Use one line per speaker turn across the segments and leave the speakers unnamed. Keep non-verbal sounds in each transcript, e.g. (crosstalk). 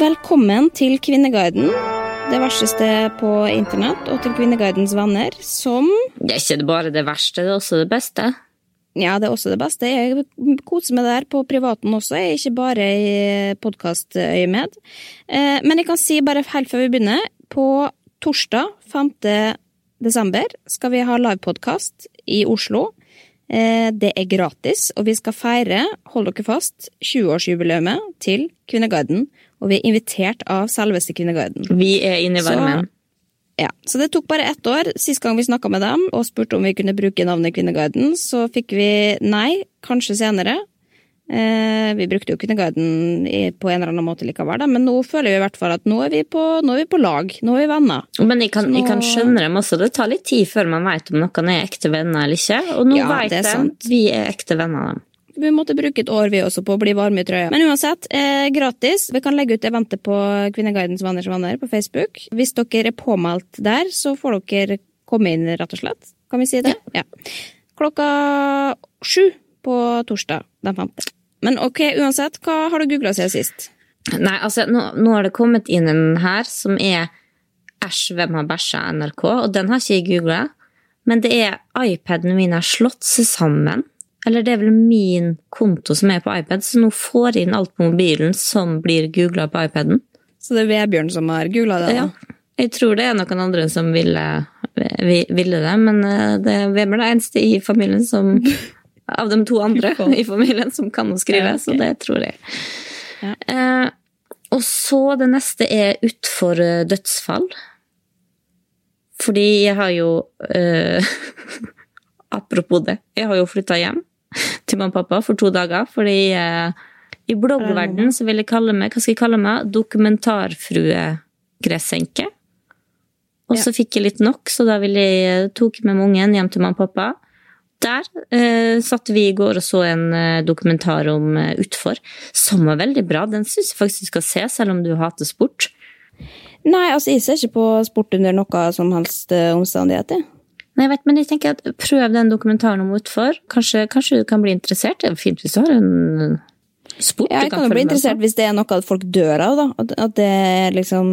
velkommen til Kvinneguiden. Det verste på internett, og til Kvinneguidens venner, som
Det er ikke bare det verste, det er også det beste.
Ja, det er også det beste. Jeg koser meg der på privaten også, jeg er ikke bare i podkastøyemed. Eh, men jeg kan si bare helt før vi begynner, på torsdag 5. desember skal vi ha livepodkast i Oslo. Eh, Det er gratis, og vi skal feire, hold dere fast, 20-årsjubileet til Kvinneguiden. Og vi er invitert av selveste Kvinneguiden.
Vi er inne i
Så-
varmen.
Ja, Så det tok bare ett år. Sist gang vi snakka med dem og spurte om vi kunne bruke navnet Kvinneguiden, så fikk vi nei, kanskje senere. Eh, vi brukte jo Kvinneguiden på en eller annen måte likevel, da, men nå føler vi i hvert fall at nå er vi på, nå er vi på lag. Nå er vi venner.
Men jeg kan,
nå-
jeg kan skjønne dem også. Det tar litt tid før man vet om noen er ekte venner eller ikke. Og nå
Ja,
vet de vi er ekte venner av dem.
Vi måtte bruke et år vi også på å bli varme i trøya. Men uansett, eh, gratis. Vi kan legge ut eventet på Kvinneguidens vanners venner på Facebook. Hvis dere er påmeldt der, så får dere komme inn, rett og slett. Kan vi si det? Ja. Klokka sju på torsdag den femte. Men ok, uansett, hva har du googla siden sist?
Nei, altså, nå, nå har det kommet inn en her som er Æsj, hvem har bæsja NRK? Og den har ikke jeg googla. Men det er iPaden min har slått seg sammen. Eller det er vel min konto som er på iPad, så nå får jeg inn alt på mobilen som blir googla på iPaden.
Så det er Vebjørn som har googla det? da?
Ja. Jeg tror det er noen andre som ville, ville det, men eh, det er Vebjørn er eneste i familien som (laughs) Av de to andre i familien som kan å skrive, så det tror jeg.
Ja.
Eh, og så det neste er utfor eh, dødsfall. Fordi jeg har jo eh, (laughs) Apropos det, jeg har jo flytta hjem (laughs) til mamma og pappa for to dager. Fordi eh, i bloggverden så vil jeg kalle meg Hva skal jeg kalle meg? Dokumentarfrue Gressenke. Og så fikk jeg litt nok, så da ville jeg, tok jeg med meg ungen hjem til mamma og pappa. Der eh, satt vi i går og så en eh, dokumentar om eh, utfor, som var veldig bra. Den syns jeg faktisk du skal se, selv om du hater sport.
Nei, altså, jeg ser ikke på sport under noe som helst eh, omstendighet. jeg.
Nei, jeg vet, men jeg tenker at prøv den dokumentaren om utfor. Kanskje, kanskje du kan bli interessert. Det er fint hvis du har en sport
Ja,
du
jeg
kan
kan bli interessert
med
hvis det er noe at folk dør av, da. At, det er liksom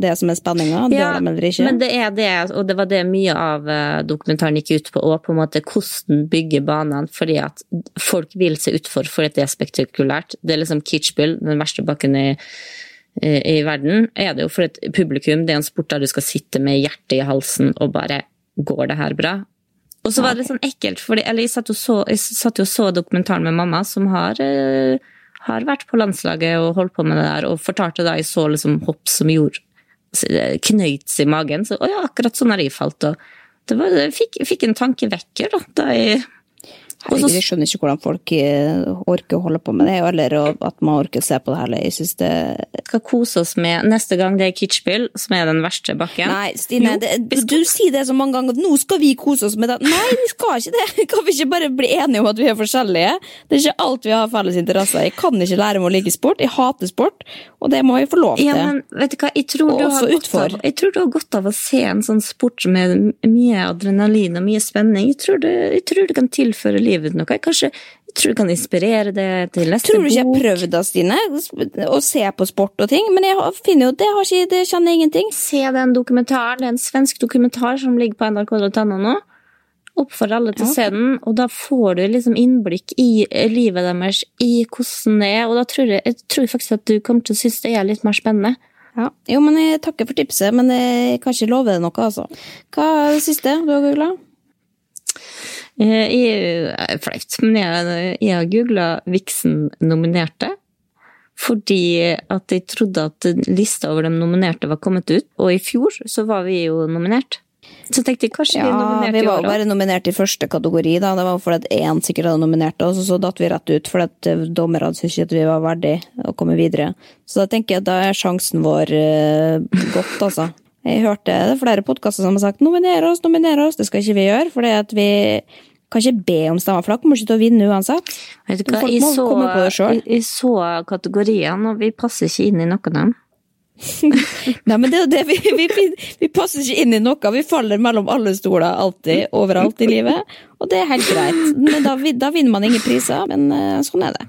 det som er spenninga. Dør
Ja,
de eller ikke?
Men det er det, og det var det mye av eh, dokumentaren gikk ut på, og på en måte hvordan bygge banene, fordi at folk vil se utfor fordi det er spektakulært. Det er liksom Kitschbill, den verste bakken i, i, i verden, er det jo for et publikum. Det er en sport der du skal sitte med hjertet i halsen og bare Går det her bra? Og så var det sånn ekkelt, fordi, eller jeg satt så, jeg satt jo så dokumentaren med mamma, som har uh, har vært på landslaget og holdt på med det der, og fortalte da jeg så liksom hopp som gjorde knøyts i magen. Så å ja, akkurat sånn har jeg falt. Og det var, jeg fikk, jeg fikk en tankevekker da, da jeg
Herregud, jeg skjønner ikke hvordan folk eh, orker å holde på med det, eller at man orker å se på det heller. Jeg synes det
skal kose oss med neste gang det er Kitschbill, som er den verste bakken.
Nei, Stine, det,
du,
du sier det så mange ganger at nå skal vi kose oss med det. Nei, vi skal ikke det! (laughs) Kan vi ikke bare bli enige om at vi er forskjellige? Det er ikke alt vi har felles interesser. Jeg kan ikke lære meg å like sport. Jeg hater sport, og det må jeg få lov til.
Ja, men vet du hva, jeg tror,
Og
du har godt av, jeg tror du har godt av å se en sånn sport med mye adrenalin og mye spenning. Jeg tror, det, jeg tror det kan tilføre livet noe. Jeg Kanskje, jeg tror du kan inspirere det til neste bok.
Tror du ikke jeg
bok.
har prøvd da, Stine, å se på sport og ting? Men jeg finner jo det, har ikke, det kjenner jeg ingenting.
Se den dokumentaren. Det er en svensk dokumentar som ligger på nrk.no nå. Oppfordrer alle til å se den, og da får du liksom innblikk i livet deres, i hvordan det er, og da tror jeg, jeg tror faktisk at du kommer til å synes det er litt mer spennende.
Ja. Jo, men jeg takker for tipset, men jeg kan ikke love deg noe, altså. Hva er det siste du har googla?
Eh, Jeg er flaut, men jeg, jeg har googla Vixen nominerte. Fordi at jeg trodde at lista over de nominerte var kommet ut, og i fjor så var vi jo nominert. Så tenkte jeg kanskje vi er
Ja, vi var jo bare nominert i første kategori, da. Det var fordi at én sikkert hadde nominert oss, og så datt vi rett ut fordi at eh, dommerne syntes ikke at vi var verdige å komme videre. Så da tenker jeg at da er sjansen vår uh, godt, altså. Jeg hørte det er flere podkaster som har sagt 'nominer oss, nominer oss'. Det skal ikke vi gjøre, for at vi kan ikke be om stemmer, kommer ikke til å vinne uansett.
Vet du hva,
Folk må
så,
komme på det selv.
jeg, jeg så kategoriene, og vi passer ikke inn i noen av dem. (laughs)
Nei, men det er jo det, vi, vi, vi, vi passer ikke inn i noe. Vi faller mellom alle stoler alltid, overalt i livet. Og det er helt greit. Men da, da vinner man ingen priser, men eh, sånn er det.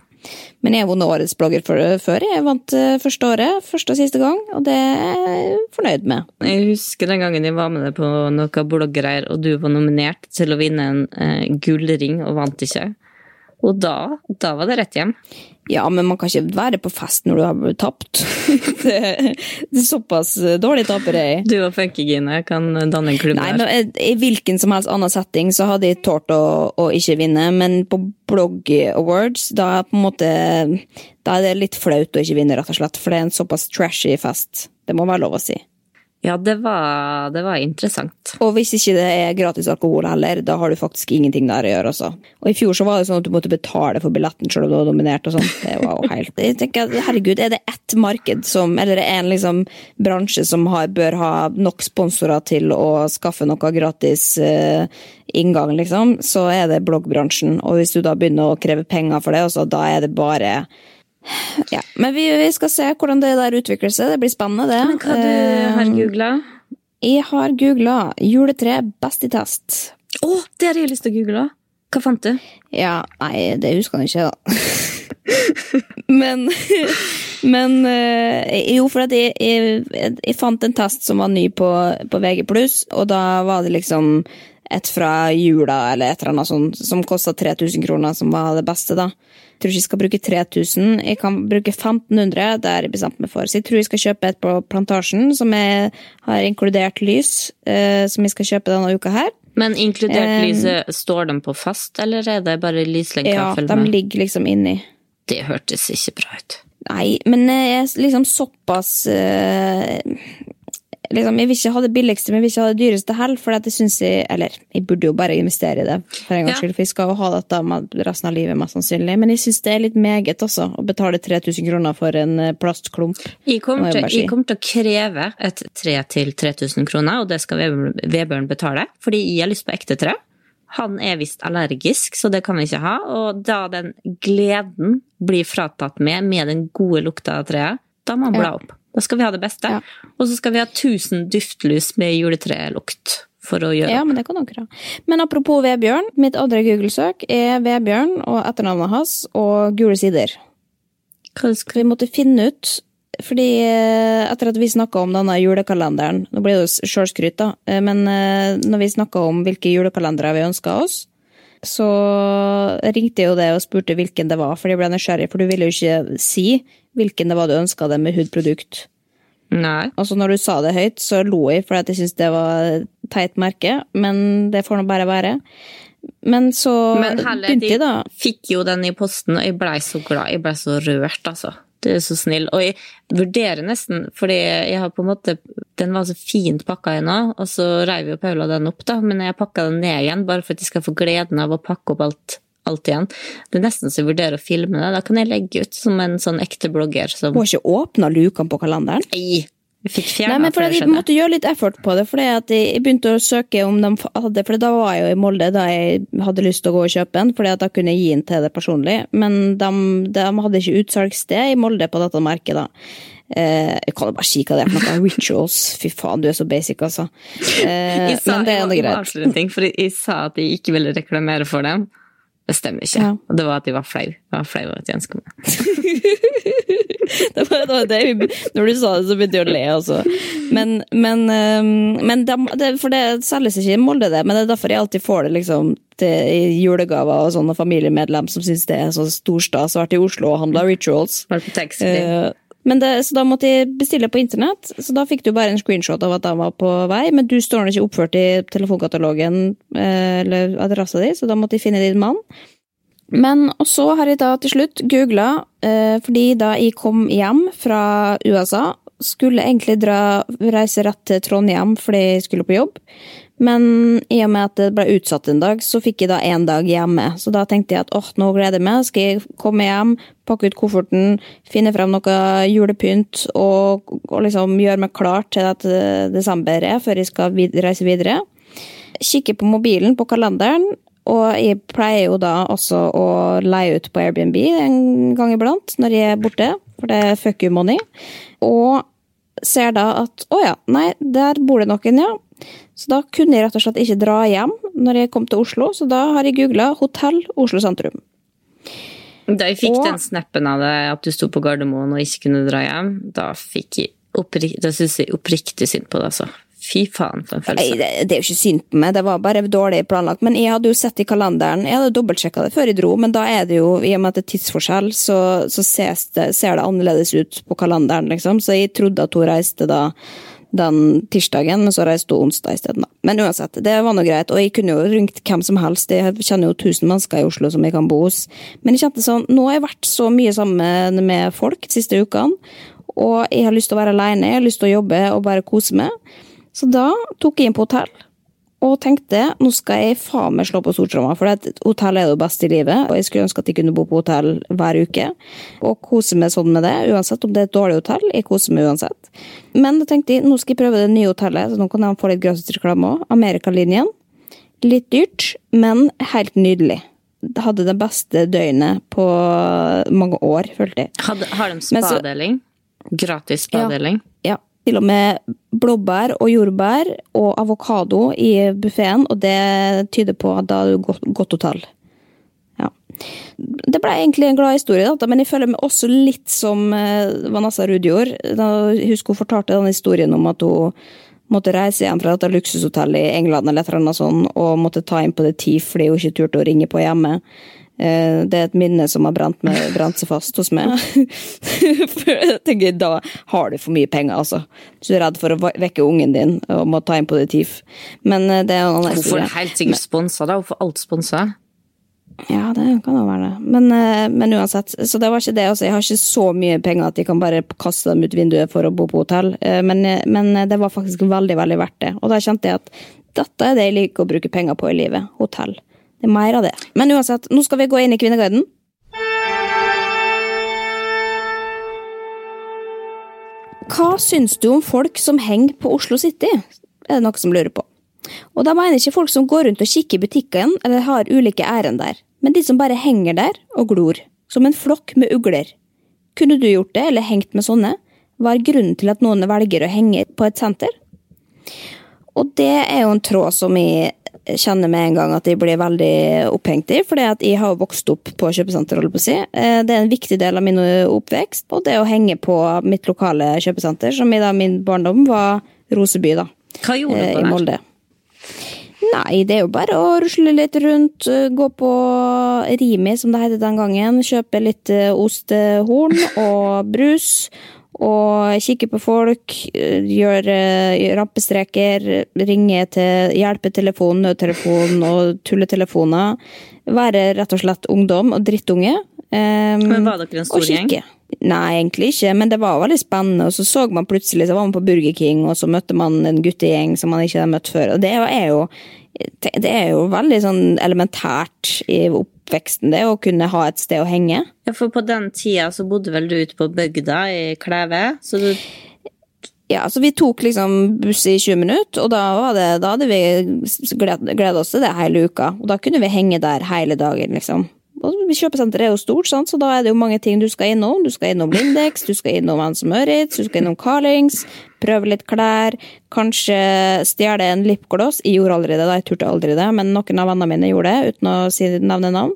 Men jeg har vunnet årets blogger før. Jeg vant uh, første året, første og siste gang, og det er jeg fornøyd med.
Jeg husker den gangen jeg var med deg på noen bloggreier, og du var nominert til å vinne en uh, gullring og vant ikke. Og da, da var det rett hjem.
Ja, men man kan ikke være på fest når du har tapt. det, (laughs) det er såpass dårlig taper jeg
Du og Funkygine kan danne en klubb
Nei, men I hvilken som helst annen setting så hadde jeg tålt å, å, ikke vinne, men på Blogg Awards, da er, på en måte, da er det litt flaut å ikke vinne, rett og slett. For det er en såpass trashy fest. Det må være lov å si.
Ja, det var, det var, interessant.
Og hvis ikke det er gratis alkohol heller, da har du faktisk ingenting der å gjøre også. Og i fjor så var det sånn at du måtte betale for billetten selv om du var dominert og sånn. Det var jo helt Jeg tenker, herregud, er det ett marked som, eller er det en liksom bransje som har, bør ha nok sponsorer til å skaffe noe gratis uh, inngang, liksom, så er det bloggbransjen. Og hvis du da begynner å kreve penger for det, også, da er det bare ja, Men vi, vi, skal se hvordan det der utvikler seg. Det blir spennende, det.
Men hva du har googla?
Jeg har googla 'juletre best i test'.
Å, oh, det har jeg lyst til å google. Hva fant du?
Ja, nei, det husker jeg ikke, da. (laughs) men Men Jo, for at jeg, jeg, jeg, fant en test som var ny på, på VG+, og da var det liksom et fra jula eller et eller annet sånt som kosta 3000 kroner, som var det beste, da Jeg tror ikke jeg skal bruke 3000. Jeg kan bruke 1500, det har jeg bestemt meg for. Så jeg tror jeg skal kjøpe et på Plantasjen, som jeg har inkludert lys, eh, som jeg skal kjøpe denne uka her.
Men inkludert eh, lyset, står de på fast, eller er det bare lyslenka?
Ja, de ligger liksom inni.
Det hørtes ikke bra ut.
Nei, men jeg er liksom såpass uh, liksom, Jeg vil ikke ha det billigste, men jeg vil ikke ha det dyreste heller. For jeg syns jeg Eller jeg burde jo bare investere i det, for en gangs skyld. For jeg skal jo ha dette med resten av livet, mest sannsynlig. Men jeg syns det er litt meget også, å betale 3000 kroner for en eh, plastklump.
Jeg kommer, til, jeg kommer til å kreve et tre til 3000 kroner, og det skal Vebjørn betale. Fordi jeg har lyst på ekte tre. Han er visst allergisk, så det kan vi ikke ha. Og da den gleden blir fratatt med, med den gode lukta av treet, da må han bla opp. Da skal vi ha det beste. Ja. Og så skal vi ha 1000 duftlys med juletrelukt. For å gjøre.
Ja, men det kan dere ha. Men apropos Vebjørn. Mitt andre Google-søk er Vebjørn og etternavnet hans og gule sider. Vi måtte finne ut fordi eh, etter at vi snakka om denne julekalenderen Nå blir det jo sjølskryt, da. Eh, men eh, når vi snakka om hvilke julekalendere vi ønska oss, så ringte jo det og spurte hvilken det var, for jeg ble nysgjerrig. For du ville jo ikke si hvilken det var du ønska deg med hudprodukt.
Nei.
Altså når du sa det høyt, så lo jeg fordi jeg syntes det var et teit merke, men det får nå bare være. Men så men heller, begynte jeg, da.
Fikk jo den i posten, og jeg blei så glad. Jeg blei så rørt, altså. Du er så snill. Og jeg vurderer nesten, fordi jeg har på en måte Den var så fint pakka ennå, og så reiv jo Paula den opp, da, men jeg pakka den ned igjen bare for at jeg skal få gleden av å pakke opp alt alt igjen. Det er nesten så jeg vurderer å filme det. Da kan jeg legge ut som en sånn ekte blogger. Som...
Hun har ikke åpna lukene på kalenderen?
Nei, fikk
fjernet. Nei, men for Jeg måtte gjøre litt effort på det, for jeg begynte å søke om de hadde For da var jeg jo i Molde da jeg hadde lyst til å gå og kjøpe en, for da kunne jeg gi den til det personlig. Men de, de hadde ikke utsalgssted i Molde på dette merket, da. Eh, jeg kan jo bare si hva det er for noe. (laughs) Rituals. Fy faen, du er så basic, altså. (laughs)
Eh, sa, men det er nå greit. For jeg sa at jeg ikke ville reklamere for dem. Det stemmer ikke. Ja. Og det var at de var flau. Jeg var flau over at de ønska meg. (laughs)
det var, det var det. Når du sa det, så begynte jeg å le, også. Men, men, ehm, men det, det, For det selges ikke i Molde, det. Men det er derfor jeg alltid får det liksom til julegaver og sånne familiemedlem som syns det er så storstas. Vært i Oslo og handle rituals.
Vært på taxfree. Uh,
det, så da måtte jeg bestille på internett, så da fikk du bare en screenshot av at de var på vei, men du står ikke oppført i telefonkatalogen eh, eller adressa di, så da måtte jeg finne din mann. Men og så har jeg da til slutt googla, eh, fordi da jeg kom hjem fra USA, skulle egentlig dra, reise rett til Trondheim fordi jeg skulle på jobb. Men i og med at det ble utsatt en dag, så fikk jeg da én dag hjemme. Så da tenkte jeg at åh, nå gleder jeg meg. Skal jeg komme hjem, pakke ut kofferten, finne frem noe julepynt og, og liksom gjøre meg klar til at eh, desember er, før jeg skal vid reise videre. Kikke på mobilen, på kalenderen, og jeg pleier jo da også å leie ut på Airbnb en gang iblant når jeg er borte, for det er fuck you money. Og ser da at å ja, nei, der bor det noen, ja. Så da kunne jeg rett og slett ikke dra hjem når jeg kom til Oslo, så da har jeg googla 'Hotell Oslo sentrum'.
Da jeg fikk
Og-
den snappen av deg at du sto på Gardermoen og ikke kunne dra hjem, da fikk jeg opprik da synes jeg oppriktig synd på deg, altså. Fy faen for en følelse.
det, det er jo ikke synd på meg, det var bare dårlig planlagt. Men jeg hadde jo sett i kalenderen, jeg hadde dobbeltsjekka det før jeg dro, men da er det jo, i og med at det er tidsforskjell, så, så det, ser det annerledes ut på kalenderen, liksom. Så jeg trodde at hun reiste da den tirsdagen, men så reiste hun onsdag isteden. Men uansett, det var nå greit. Og jeg kunne jo ringt hvem som helst. Jeg kjenner jo tusen mennesker i Oslo som jeg kan bo hos. Men jeg kjente sånn, nå har jeg vært så mye sammen med folk de siste ukene, og jeg har lyst til å være alene, jeg har lyst til å jobbe og bare kose meg. Så da tok jeg inn på hotell og tenkte nå skal jeg faen meg slå på stortromma, for et hotell er det beste i livet. Og jeg skulle ønske at jeg kunne bo på hotell hver uke og kose meg sånn med det, uansett om det er et dårlig hotell. Jeg koser meg uansett. Men da tenkte jeg nå skal jeg prøve det nye hotellet, så nå kan jeg få litt gratis reklame òg. Amerikalinjen. Litt dyrt, men helt nydelig. Det hadde det beste døgnet på mange år, følte jeg.
Hadde, har de spadeling? Gratis spadeling?
Ja. Til og med blåbær og jordbær og avokado i buffeen, og det tyder på at da er det godt, hotell. Ja. Det ble egentlig en glad historie, da, men jeg føler meg også litt som eh, Vanessa Ruud gjorde. Husk hun fortalte den historien om at hun måtte reise hjem fra dette luksushotellet i England eller et eller annet sånt, og måtte ta inn på det TIF fordi hun ikke turte å ringe på hjemme. Eh, Det er et minne som har brent, med, brant seg fast hos meg. For (laughs) jeg tenker, Da har du for mye penger, altså. Du er redd for å vekke ungen din og må ta inn på det TIF. Men eh, det er en
Hun får helt sikkert sponsa, da. Hun får alt sponsa.
Ja, det kan jo være det. Men, eh, men uansett, så det var ikke det. Altså, jeg har ikke så mye penger at jeg kan bare kaste dem ut vinduet for å bo på hotell. Men, men det var faktisk veldig, veldig verdt det. Og da kjente jeg at dette er det jeg liker å bruke penger på i livet. Hotell. Det er mer av det. Men uansett, nå skal vi gå inn i Kvinneguiden. Hva syns du om folk som henger på Oslo City? Er det noe som lurer på. Og da mener ikke folk som går rundt og kikker i butikken eller har ulike ærend der, men de som bare henger der og glor, som en flokk med ugler. Kunne du gjort det, eller hengt med sånne? Hva er grunnen til at noen velger å henge på et senter? Og det er jo en tråd som jeg kjenner med en gang at jeg blir veldig opphengt i, fordi jeg har vokst opp på kjøpesenter. Eh, Det er en viktig del av min oppvekst, og det å henge på mitt lokale kjøpesenter, som i min barndom var Roseby, da
Hva gjorde
eh,
du
i
på der?
Molde. Nei, det er jo bare å rusle litt rundt, eh, gå på Rimi, som det het den gangen, kjøpe litt eh, ostehorn og brus, og kikke på folk, eh, gjøre eh, rampestreker, ringe til hjelpetelefon, nødtelefon og tulletelefoner. Være rett og slett ungdom og drittunge. Um,
Men var dere en stor gjeng?
Nei, egentlig ikke, men det var veldig spennende. Og så så man plutselig, så var man på Burger King, og så møtte man en guttegjeng som man ikke hadde møtt før. Og det er jo, det er jo veldig sånn elementært i oppveksten, det å kunne ha et sted å henge.
Ja, for på den tida så bodde vel du ute på bygda i Kleve, så du
Ja, så vi tok liksom buss i 20 minutter, og da, var det, da hadde vi gled- gleda oss til det hele uka. Og da kunne vi henge der hele dagen, liksom. Og Kjøpesenteret er jo stort, sant? så da er det jo mange ting du skal innom. Du skal innom Lindex, du skal innom Hans og Møritz, du skal innom Carlings, prøve litt klær, kanskje stjele en lipgloss. Jeg gjorde aldri det, da, jeg turte aldri det, men noen av vennene mine gjorde det, uten å si nevne navn.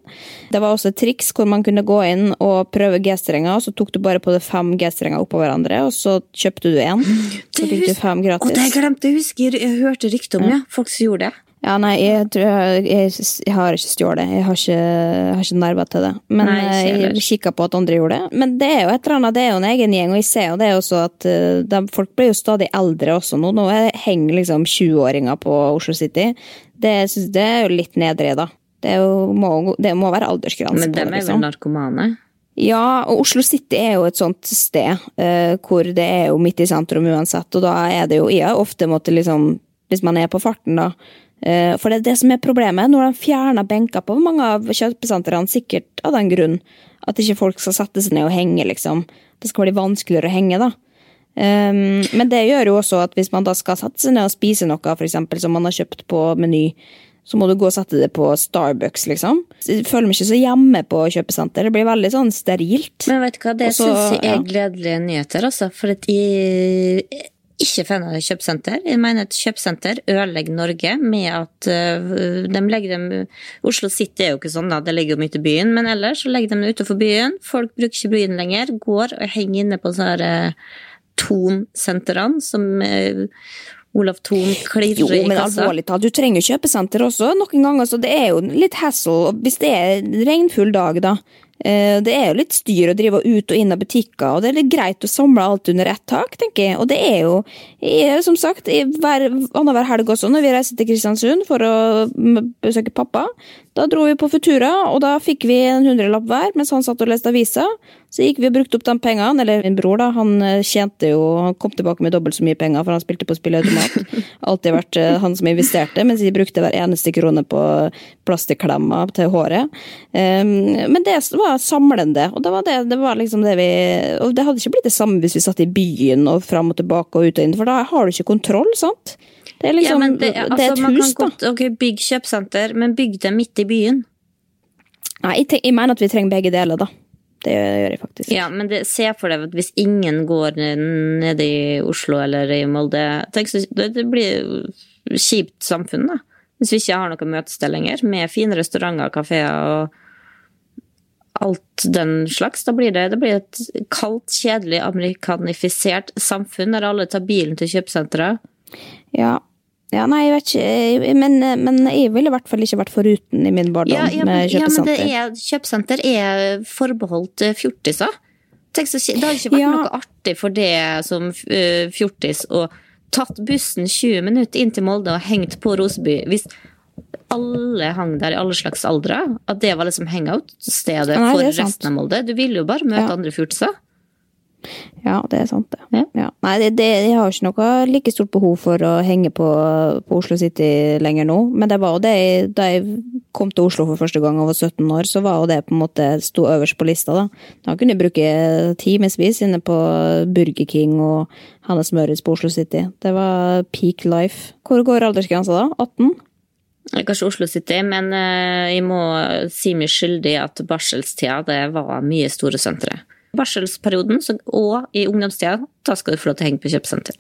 Det var også et triks hvor man kunne gå inn og prøve G-strenger, så tok du bare på det fem G-strenger oppå hverandre, og så kjøpte du én. Så fikk du fem
gratis.
gratis.
det glemte jeg å huske! Jeg hørte rykte om ja. folk som gjorde det.
Ja, nei, jeg, tror jeg, jeg, jeg har ikke stjålet. Jeg har ikke, jeg har ikke nerver til det. Men
Nei,
eh, jeg kikka på at andre gjorde det. Men det er jo et eller annet, det er jo en egen gjeng, og jeg ser jo det også at eh, de, folk blir jo stadig eldre også nå. Nå er- henger liksom 20-åringer på Oslo City. Det, synes, det er jo litt nedrig, da. Det, er jo, må, det må være aldersgrense
Men dem er
liksom.
vel narkomane?
Ja, og Oslo City er jo et sånt sted uh, hvor det er jo midt i sentrum uansett, og da er det jo Jeg har ofte måttet liksom Hvis man er på farten, da. Eh, for det er det som er problemet. Når de fjerner benker på mange av kjøpesentrene, sikkert av den grunn at ikke folk skal sette seg ned og henge, liksom. Det skal bli vanskeligere å henge, da. Um, men det gjør jo også at hvis man da skal sette seg ned og spise noe, for eksempel, som man har kjøpt på Meny, så må du gå og sette det på Starbucks, liksom. Jeg føler meg ikke så hjemme på kjøpesenter. Det blir veldig sånn sterilt.
Men vet du hva, det syns jeg er
ja.
gledelige nyheter, altså. For at jeg ikke fan av kjøpesenter. Jeg mener et kjøpesenter ødelegger Norge med at uh, de legger dem Oslo City er jo ikke sånn, da, det ligger jo mye til byen, men ellers så legger de dem utenfor byen. Folk bruker ikke byen lenger, går og henger inne på sånne uh, Thon-sentrene som uh, Olav Thon klirrer
Jo,
i
men alvorlig talt, du trenger kjøpesenter også. Noen ganger så det er jo litt hassle hvis det er regnfull dag, da. Eh, Det er jo litt styr å drive ut og inn av butikker, og det er litt greit å samle alt under ett tak, tenker jeg. Og det er jo, jeg, som sagt, hver, annenhver helg også, når vi reiser til Kristiansund for å besøke pappa, da dro vi på Futura, og da fikk vi en hundrelapp hver mens han satt og leste avisa. Så gikk vi og brukte opp de pengene, eller min bror, da, han eh, tjente jo, han kom tilbake med dobbelt så mye penger, for han spilte på spilleautomat. (laughs) Alltid vært eh, han som investerte, mens de brukte hver eneste krone på plastikklemmer til håret. Um, men det var samlende, og det var, det, det var liksom det vi Og det hadde ikke blitt det samme hvis vi satt i byen og fram og tilbake og ut og inn, for da har du ikke kontroll, sant? Det er liksom,
ja, det,
det,
altså,
er et hus,
kan
da.
godt, ok, Bygg kjøpesenter, men bygg det midt i byen.
Nei, jeg, jeg mener at vi trenger begge deler, da. Det gjør jeg faktisk.
Ja, men det, se for deg at hvis ingen går nede i Oslo eller i Molde tenk det, det blir kjipt samfunn, da. Hvis vi ikke har noe møtested lenger, med fine restauranter, kafeer og alt den slags. Da blir det, det blir et kaldt, kjedelig, amerikanifisert samfunn der alle tar bilen til kjøpesenteret.
Ja. Ja, nei, jeg vet ikke, men, men jeg ville i hvert fall ikke vært foruten i min barndom
Ja, ja, men,
med
ja, men
kjøpesenter.
er, kjøpesenter er forbeholdt eh, fjortiser. Tenk så, det hadde ikke vært
Ja.
noe artig for det som eh, fjortis å tatt bussen 20 minutter inn til Molde og hengt på Roseby. Hvis alle hang der i alle slags aldre, at det var liksom hangout-stedet for resten av Molde. Du ville jo bare møte andre fjortiser.
Ja, det er sant, det.
Ja.
Ja. Nei, det, det, jeg har ikke noe like stort behov for å henge på, på Oslo City lenger nå, men det var jo det jeg- da jeg kom til Oslo for første gang og var 17 år, så var jo det på en måte sto øverst på lista, da. Da kunne jeg bruke timevis inne på Burger King og Hannes Møritz på Oslo City. Det var peak life. Hvor går aldersgrensa da? 18?
Kanskje Oslo City, men eh, jeg må si meg skyldig at barselstida det var mye store sentre. Barselsperioden så, og i ungdomstida, da skal du få lov til å henge på kjøpesenter.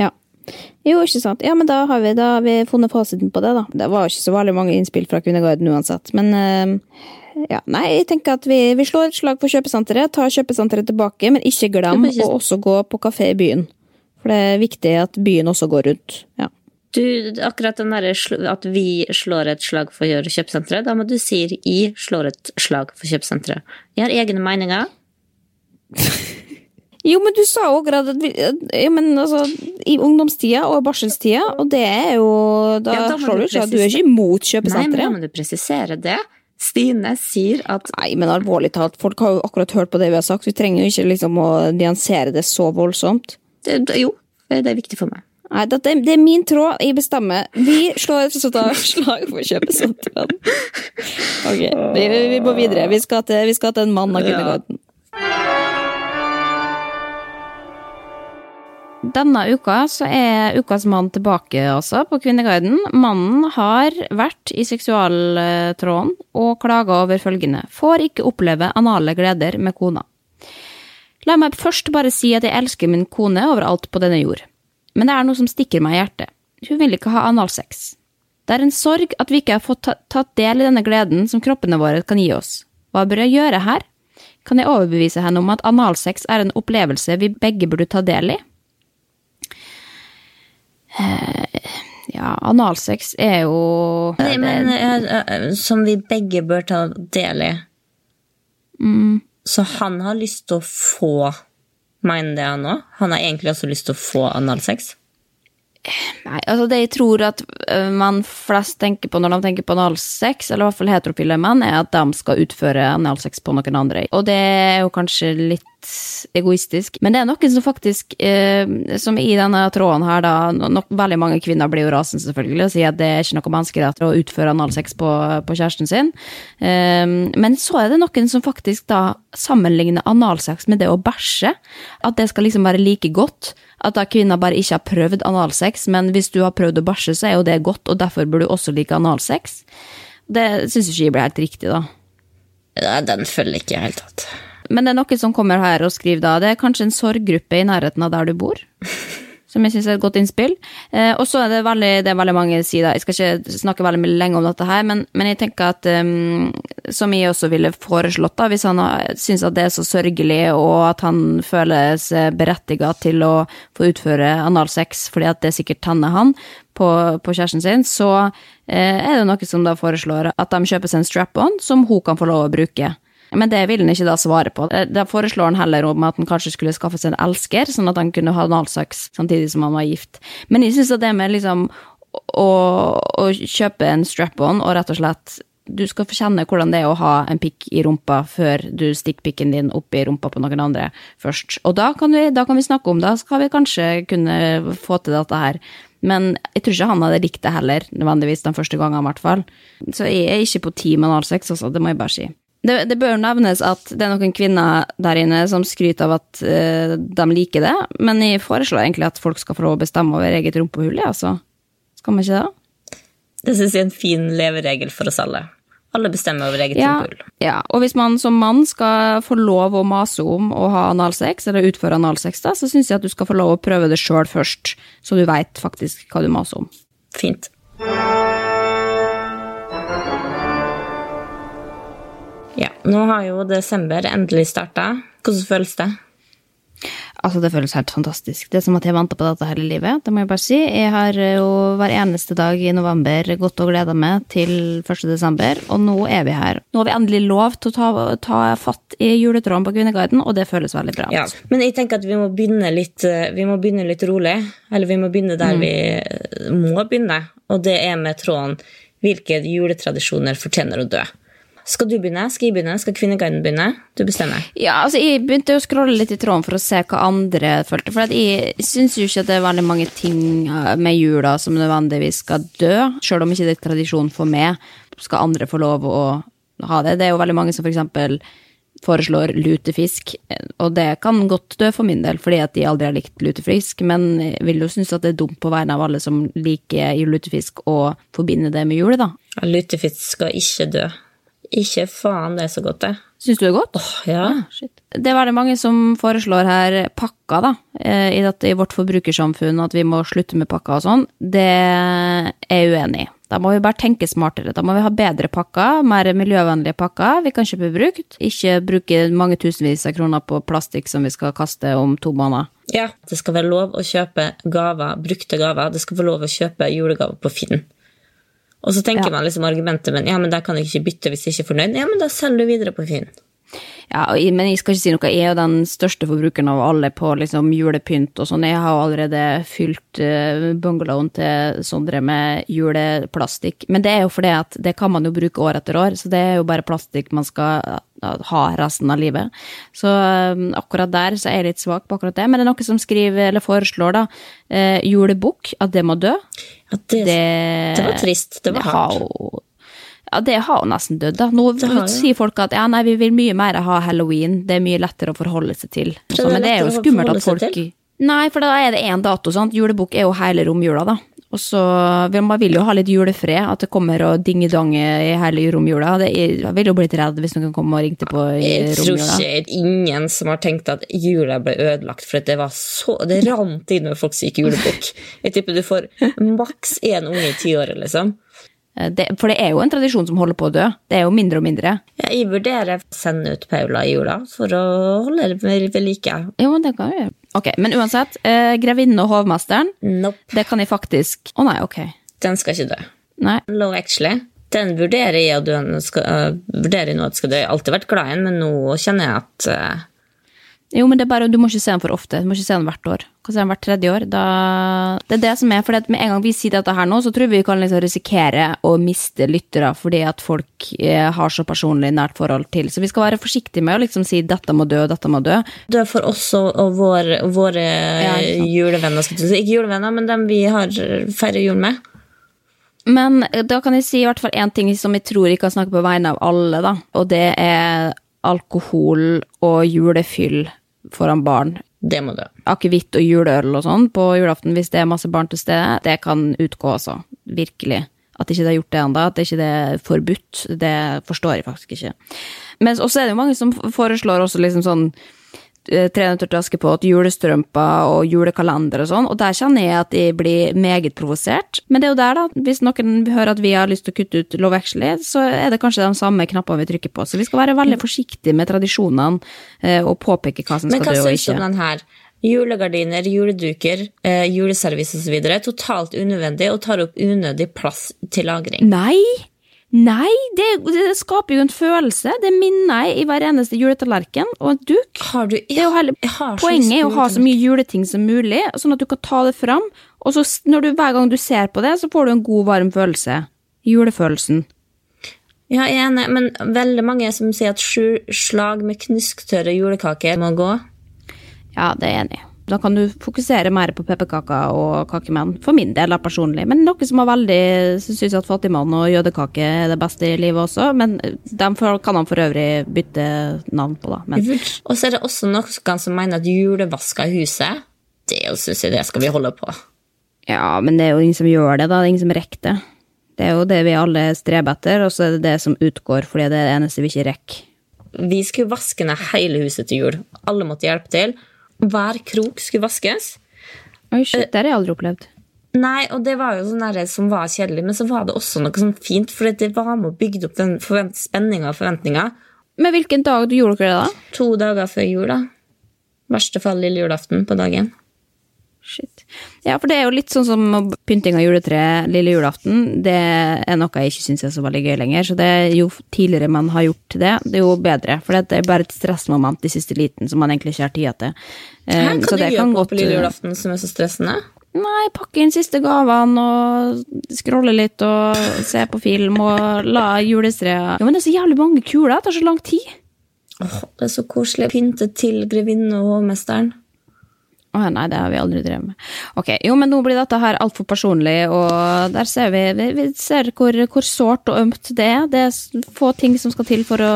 Ja. Jo, ikke sant. Ja, men da har vi, da har vi funnet fasiten på det, da. Det var ikke så veldig mange innspill fra Kvinneguiden uansett, men eh, ja, nei, jeg tenker at vi, vi slår et slag for kjøpesenteret, tar kjøpesenteret tilbake, men ikke glem
ikke-
å også gå på kafé i byen. For det er viktig at byen også går rundt. Ja.
Du, akkurat den der at vi slår et slag for kjøpesenteret, da må du si i slår et slag for kjøpesenteret. Jeg har egne meninger. (laughs)
Jo, men du sa jo akkurat at vi, ja, men altså, i ungdomstida og barselstida, og det er jo Da,
Ja, da
slår
du
ikke at du er ikke imot
Nei, men da må du presisere det. Stine sier at
Nei, men alvorlig talt, folk har jo akkurat hørt på det vi har sagt. Vi trenger jo ikke liksom å nyansere det så voldsomt.
det, jo, det er viktig for meg.
Nei, det, det er min tråd. Jeg bestemmer. Vi slår et (laughs) slag for kjøpesenteret. (laughs) Ok, vi, vi må videre. Vi skal til, vi skal til en mann av
Ja.
Denne uka så er ukas mann tilbake altså, på Kvinneguiden. Mannen har vært i seksualtråden og klaga over følgende. Får ikke oppleve anale gleder med kona. La meg først bare si at jeg elsker min kone overalt på denne jord. Men det er noe som stikker meg i hjertet. Hun vil ikke ha analsex. Det er en sorg at vi ikke har fått tatt del i denne gleden som kroppene våre kan gi oss. Hva bør jeg gjøre her? Kan jeg overbevise henne om at analsex er en opplevelse vi begge burde ta del i? Eh, ja, analsex er jo
Nei, men eh, eh, som vi begge bør ta del i. Så han har lyst til å få Mener det han òg? Han har egentlig også lyst til å få analsex?
Nei, altså det jeg tror at øh, man flest tenker på når de tenker på analsex, eller i hvert fall heterofile menn, er at de skal utføre analsex på noen andre. Og det er jo kanskje litt egoistisk, men det er noen som faktisk, eh, som i denne tråden her da, nok, veldig mange kvinner blir jo rasende selvfølgelig, og sier at det er ikke noe menneskerett å utføre analsex på, på kjæresten sin. Eh, men så er det noen som faktisk da sammenligner analsex med det å bæsje, at det skal liksom være like godt, at da kvinner bare ikke har prøvd analsex, men hvis du har prøvd å bæsje, så er jo det godt, og derfor burde du også like analsex. Det syns ikke jeg blir helt riktig, da.
Nei, den følger ikke i det hele tatt.
Men det er noen som kommer her og skriver da, det er kanskje en sorggruppe i nærheten av der du bor? (laughs) som jeg syns er et godt innspill. Eh, og så er det veldig, det er veldig mange sider. Jeg skal ikke snakke veldig lenge om dette her, men, men jeg tenker at um, som jeg også ville foreslått, da, hvis han syns at det er så sørgelig, og at han føles seg berettiga til å få utføre analsex fordi at det sikkert tenner han på, på kjæresten sin, så eh, er det noe som da foreslår at de kjøper seg en strap-on som hun kan få lov å bruke. Men det vil han ikke da svare på. Eh, da foreslår han heller om at han kanskje skulle skaffe seg en elsker, sånn at han kunne ha analsex samtidig som han var gift. Men jeg syns at det med liksom å, å kjøpe en strap-on og rett og slett du skal få kjenne hvordan det er å ha en pikk i rumpa før du stikker pikken din opp i rumpa på noen andre først. Og da kan vi, da kan vi snakke om det, da skal vi kanskje kunne få til dette her. Men jeg tror ikke han hadde likt det heller, nødvendigvis den første gangen, i hvert fall. Så jeg er ikke på team analsex, altså, det må jeg bare si. Det, det, bør nevnes at det er noen kvinner der inne som skryter av at uh, de liker det, men jeg foreslår egentlig at folk skal få lov å bestemme over eget rumpehull, altså. Skal man ikke det?
Det syns jeg er en fin leveregel for oss alle. Alle bestemmer over eget
ja,
rumpehull.
Ja, og hvis man som mann skal få lov å mase om å ha analsex, eller utføre analsex, da, så syns jeg at du skal få lov å prøve det sjøl først, så du veit faktisk hva du maser om.
Fint. Ja, nå har jo desember endelig starta. Hvordan føles det?
Altså, det føles helt fantastisk. Det er som at jeg venta på dette hele livet. Det må jeg bare si. Jeg har jo hver eneste dag i november gått og gleda meg til 1. desember, og nå er vi her. Nå har vi endelig lov til å ta, ta fatt i juletråden på Kvinneguiden, og det føles veldig bra.
Ja, men jeg tenker at vi må begynne litt, vi må begynne litt rolig. Eller vi må begynne der mm. vi må begynne, og det er med tråden 'Hvilke juletradisjoner fortjener å dø'? Skal du begynne? Skal jeg begynne? Skal Kvinneguiden begynne? Du bestemmer.
Ja, altså Jeg begynte å scrolle litt i tråden for å se hva andre følte. For jeg syns jo ikke at det er veldig mange ting eh, med jula som nødvendigvis skal dø. Selv om ikke det er tradisjon for meg, skal andre få lov å ha det. Det er jo veldig mange som for eksempel foreslår lutefisk, og det kan godt dø for min del, fordi at de aldri har likt lutefisk, men jeg vil jo synes at det er dumt på vegne av alle som liker lutefisk, å forbinde det med jule, da.
Lutefisk skal ikke dø. Ikke faen, det er så godt, det.
Syns du det er godt?
Åh, ja.
ja det er veldig mange som foreslår her pakker, da, eh, i, dette, i vårt forbrukersamfunn, at vi må slutte med pakker og sånn. Det er jeg uenig i. Da må vi bare tenke smartere. Da må vi ha bedre pakker, mer miljøvennlige pakker vi kan kjøpe brukt. Ikke bruke mange tusenvis av kroner på plastikk som vi skal kaste om to måneder.
Ja, det skal være lov å kjøpe gaver, brukte gaver. Det skal være lov å kjøpe julegaver på Finn. Og så tenker ja. man liksom argumentet men ja, men der kan jeg ikke bytte hvis jeg ikke er fornøyd. Ja, men da selger du videre på Finn.
Ja, men jeg skal ikke si noe. Jeg er jo den største forbrukeren av alle på liksom julepynt og sånn. Jeg har allerede fylt uh, bungalowen til Sondre med juleplastikk. Men det er jo fordi at det kan man jo bruke år etter år, så det er jo bare plastikk man skal ha resten av livet. Så um, akkurat der så er jeg litt svak på akkurat det. Men det er noe som skriver, eller foreslår, da, julebukk, at det må dø.
Ja, det, det, det var trist. Det var hardt.
Ja, det har jo nesten dødd, da. Nå sier folk at ja, nei, vi vil mye mer ha halloween, det er mye lettere å forholde seg til. Så, men det er jo skummelt at folk Nei, for da er det én dato, sant. Julebukk er jo hele romjula, da. Og så Man vil jo ha litt julefred, at det kommer og dingedange i hele romjula. Jeg ville jo blitt redd hvis noen kom og ringte på i
jeg romjula. Jeg tror ikke ingen som har tenkt at jula ble ødelagt for det var så Det rant inn med folk som gikk julebukk. (laughs) Jeg tipper du får maks én unge i tiåret, liksom.
Eh, det, for det er jo en tradisjon som holder på å dø. Det er jo mindre og mindre.
Ja, jeg vurderer å sende ut Paula i jula for å holde det ved like.
Jo, det kan jeg gjøre. Ok, Men uansett, eh, grevinnen og hovmesteren,
nope.
det kan jeg faktisk Å oh, nei, ok.
Den skal ikke dø.
Nei.
Low actually. Den vurderer jeg, at du skal, uh, vurderer nå at skal dø. Jeg har alltid vært glad i den, men nå kjenner jeg at uh,
jo, men det er bare, du må ikke se den for ofte. Du må ikke se den hvert år. Kan se den hvert tredje år. Da, det er det som er, for med en gang vi sier dette her nå, så tror vi vi kan liksom risikere å miste lyttere fordi at folk eh, har så personlig nært forhold til. Så vi skal være forsiktige med å liksom si 'dette må dø, dette må dø'.
Dø for oss og vår, våre ja, julevenner, skal du si. Ikke julevenner, men dem vi har feirer jul med.
Men da kan jeg si i hvert fall én ting som jeg tror jeg kan snakke på vegne av alle, da. Og det er alkohol og julefyll foran barn.
Det må dø.
Akevitt og juleøl og sånn på julaften hvis det er masse barn til stede, det kan utgå også. Virkelig. At ikke det har gjort det ennå, at det ikke er forbudt, det forstår jeg faktisk ikke. Men også er det jo mange som foreslår også liksom sånn eh, Tre nøtter til Askepott, julestrømper og julekalender og sånn, og der kjenner jeg at jeg blir meget provosert. Men det er jo der, da. Hvis noen hører at vi har lyst til å kutte ut Love Actually, så er det kanskje de samme knappene vi trykker på. Så vi skal være veldig forsiktige med tradisjonene eh, og påpeke hva som
Men
skal
hva
dø og
syns du
ikke.
om den her? Julegardiner, juleduker, eh, juleservice osv. Totalt unødvendig og tar opp unødig plass til lagring.
Nei! Nei, det, det skaper jo en følelse. Det minner jeg i hver eneste juletallerken og en duk.
Har du så lyst
poenget er å ha så mye juleting som mulig, sånn at du kan ta det fram, og så du, hver gang du ser på det, så får du en god, varm følelse. Julefølelsen.
Ja, jeg er enig, men veldig mange som sier at sju slag med knusktørre julekaker må gå.
Ja, det er jeg enig i. Da kan du fokusere mer på pepperkaker og kakemenn, for min del da, personlig. Men noen som har veldig syns at fattigmann og jødekake er det beste i livet også, men dem kan han for øvrig bytte navn på, da. Men
Og så er det også noen som mener at julevasker i huset, det syns jeg det skal vi holde på.
Ja, men det er jo ingen som gjør det, da. Det er ingen som rekker det. Det er jo det vi alle streber etter, og så er det det som utgår fordi det er det eneste vi ikke rekker.
Vi skulle vaske ned hele huset til jul. Alle måtte hjelpe til. Hver krok skulle vaskes.
Oi, shit, det har jeg aldri opplevd.
Nei, og det var jo sånn der som var kjedelig, men så var det også noe sånn fint, for det var med å bygge opp den forvent spenninga og forventninga.
Men hvilken dag gjorde dere det, da?
To dager før jul, da. Verste fall lille julaften på dagen.
Shit. Ja, for det er jo litt sånn som pynting av juletre lille julaften. Det er noe jeg ikke syns er så veldig gøy lenger. Så det jo tidligere man har gjort det, det er jo bedre. For det er bare et stressmoment i siste liten som man egentlig ikke har tida til. Eh,
Hæ,
så
hva du
det
gjør
kan
på,
godt-
på lille julaften som er så stressende?
Nei, pakke inn siste gavene og scrolle litt og se på film og la julestreet Ja, men det er så jævlig mange kuler, det tar så lang tid.
Åh, det er så koselig. Pynte til grevinne og hovmesteren.
Å nei, det har vi aldri drevet med. Ok, jo, men nå blir dette her altfor personlig, og der ser vi, vi, vi ser hvor, hvor sårt og ømt det er. Det er få ting som skal til for å,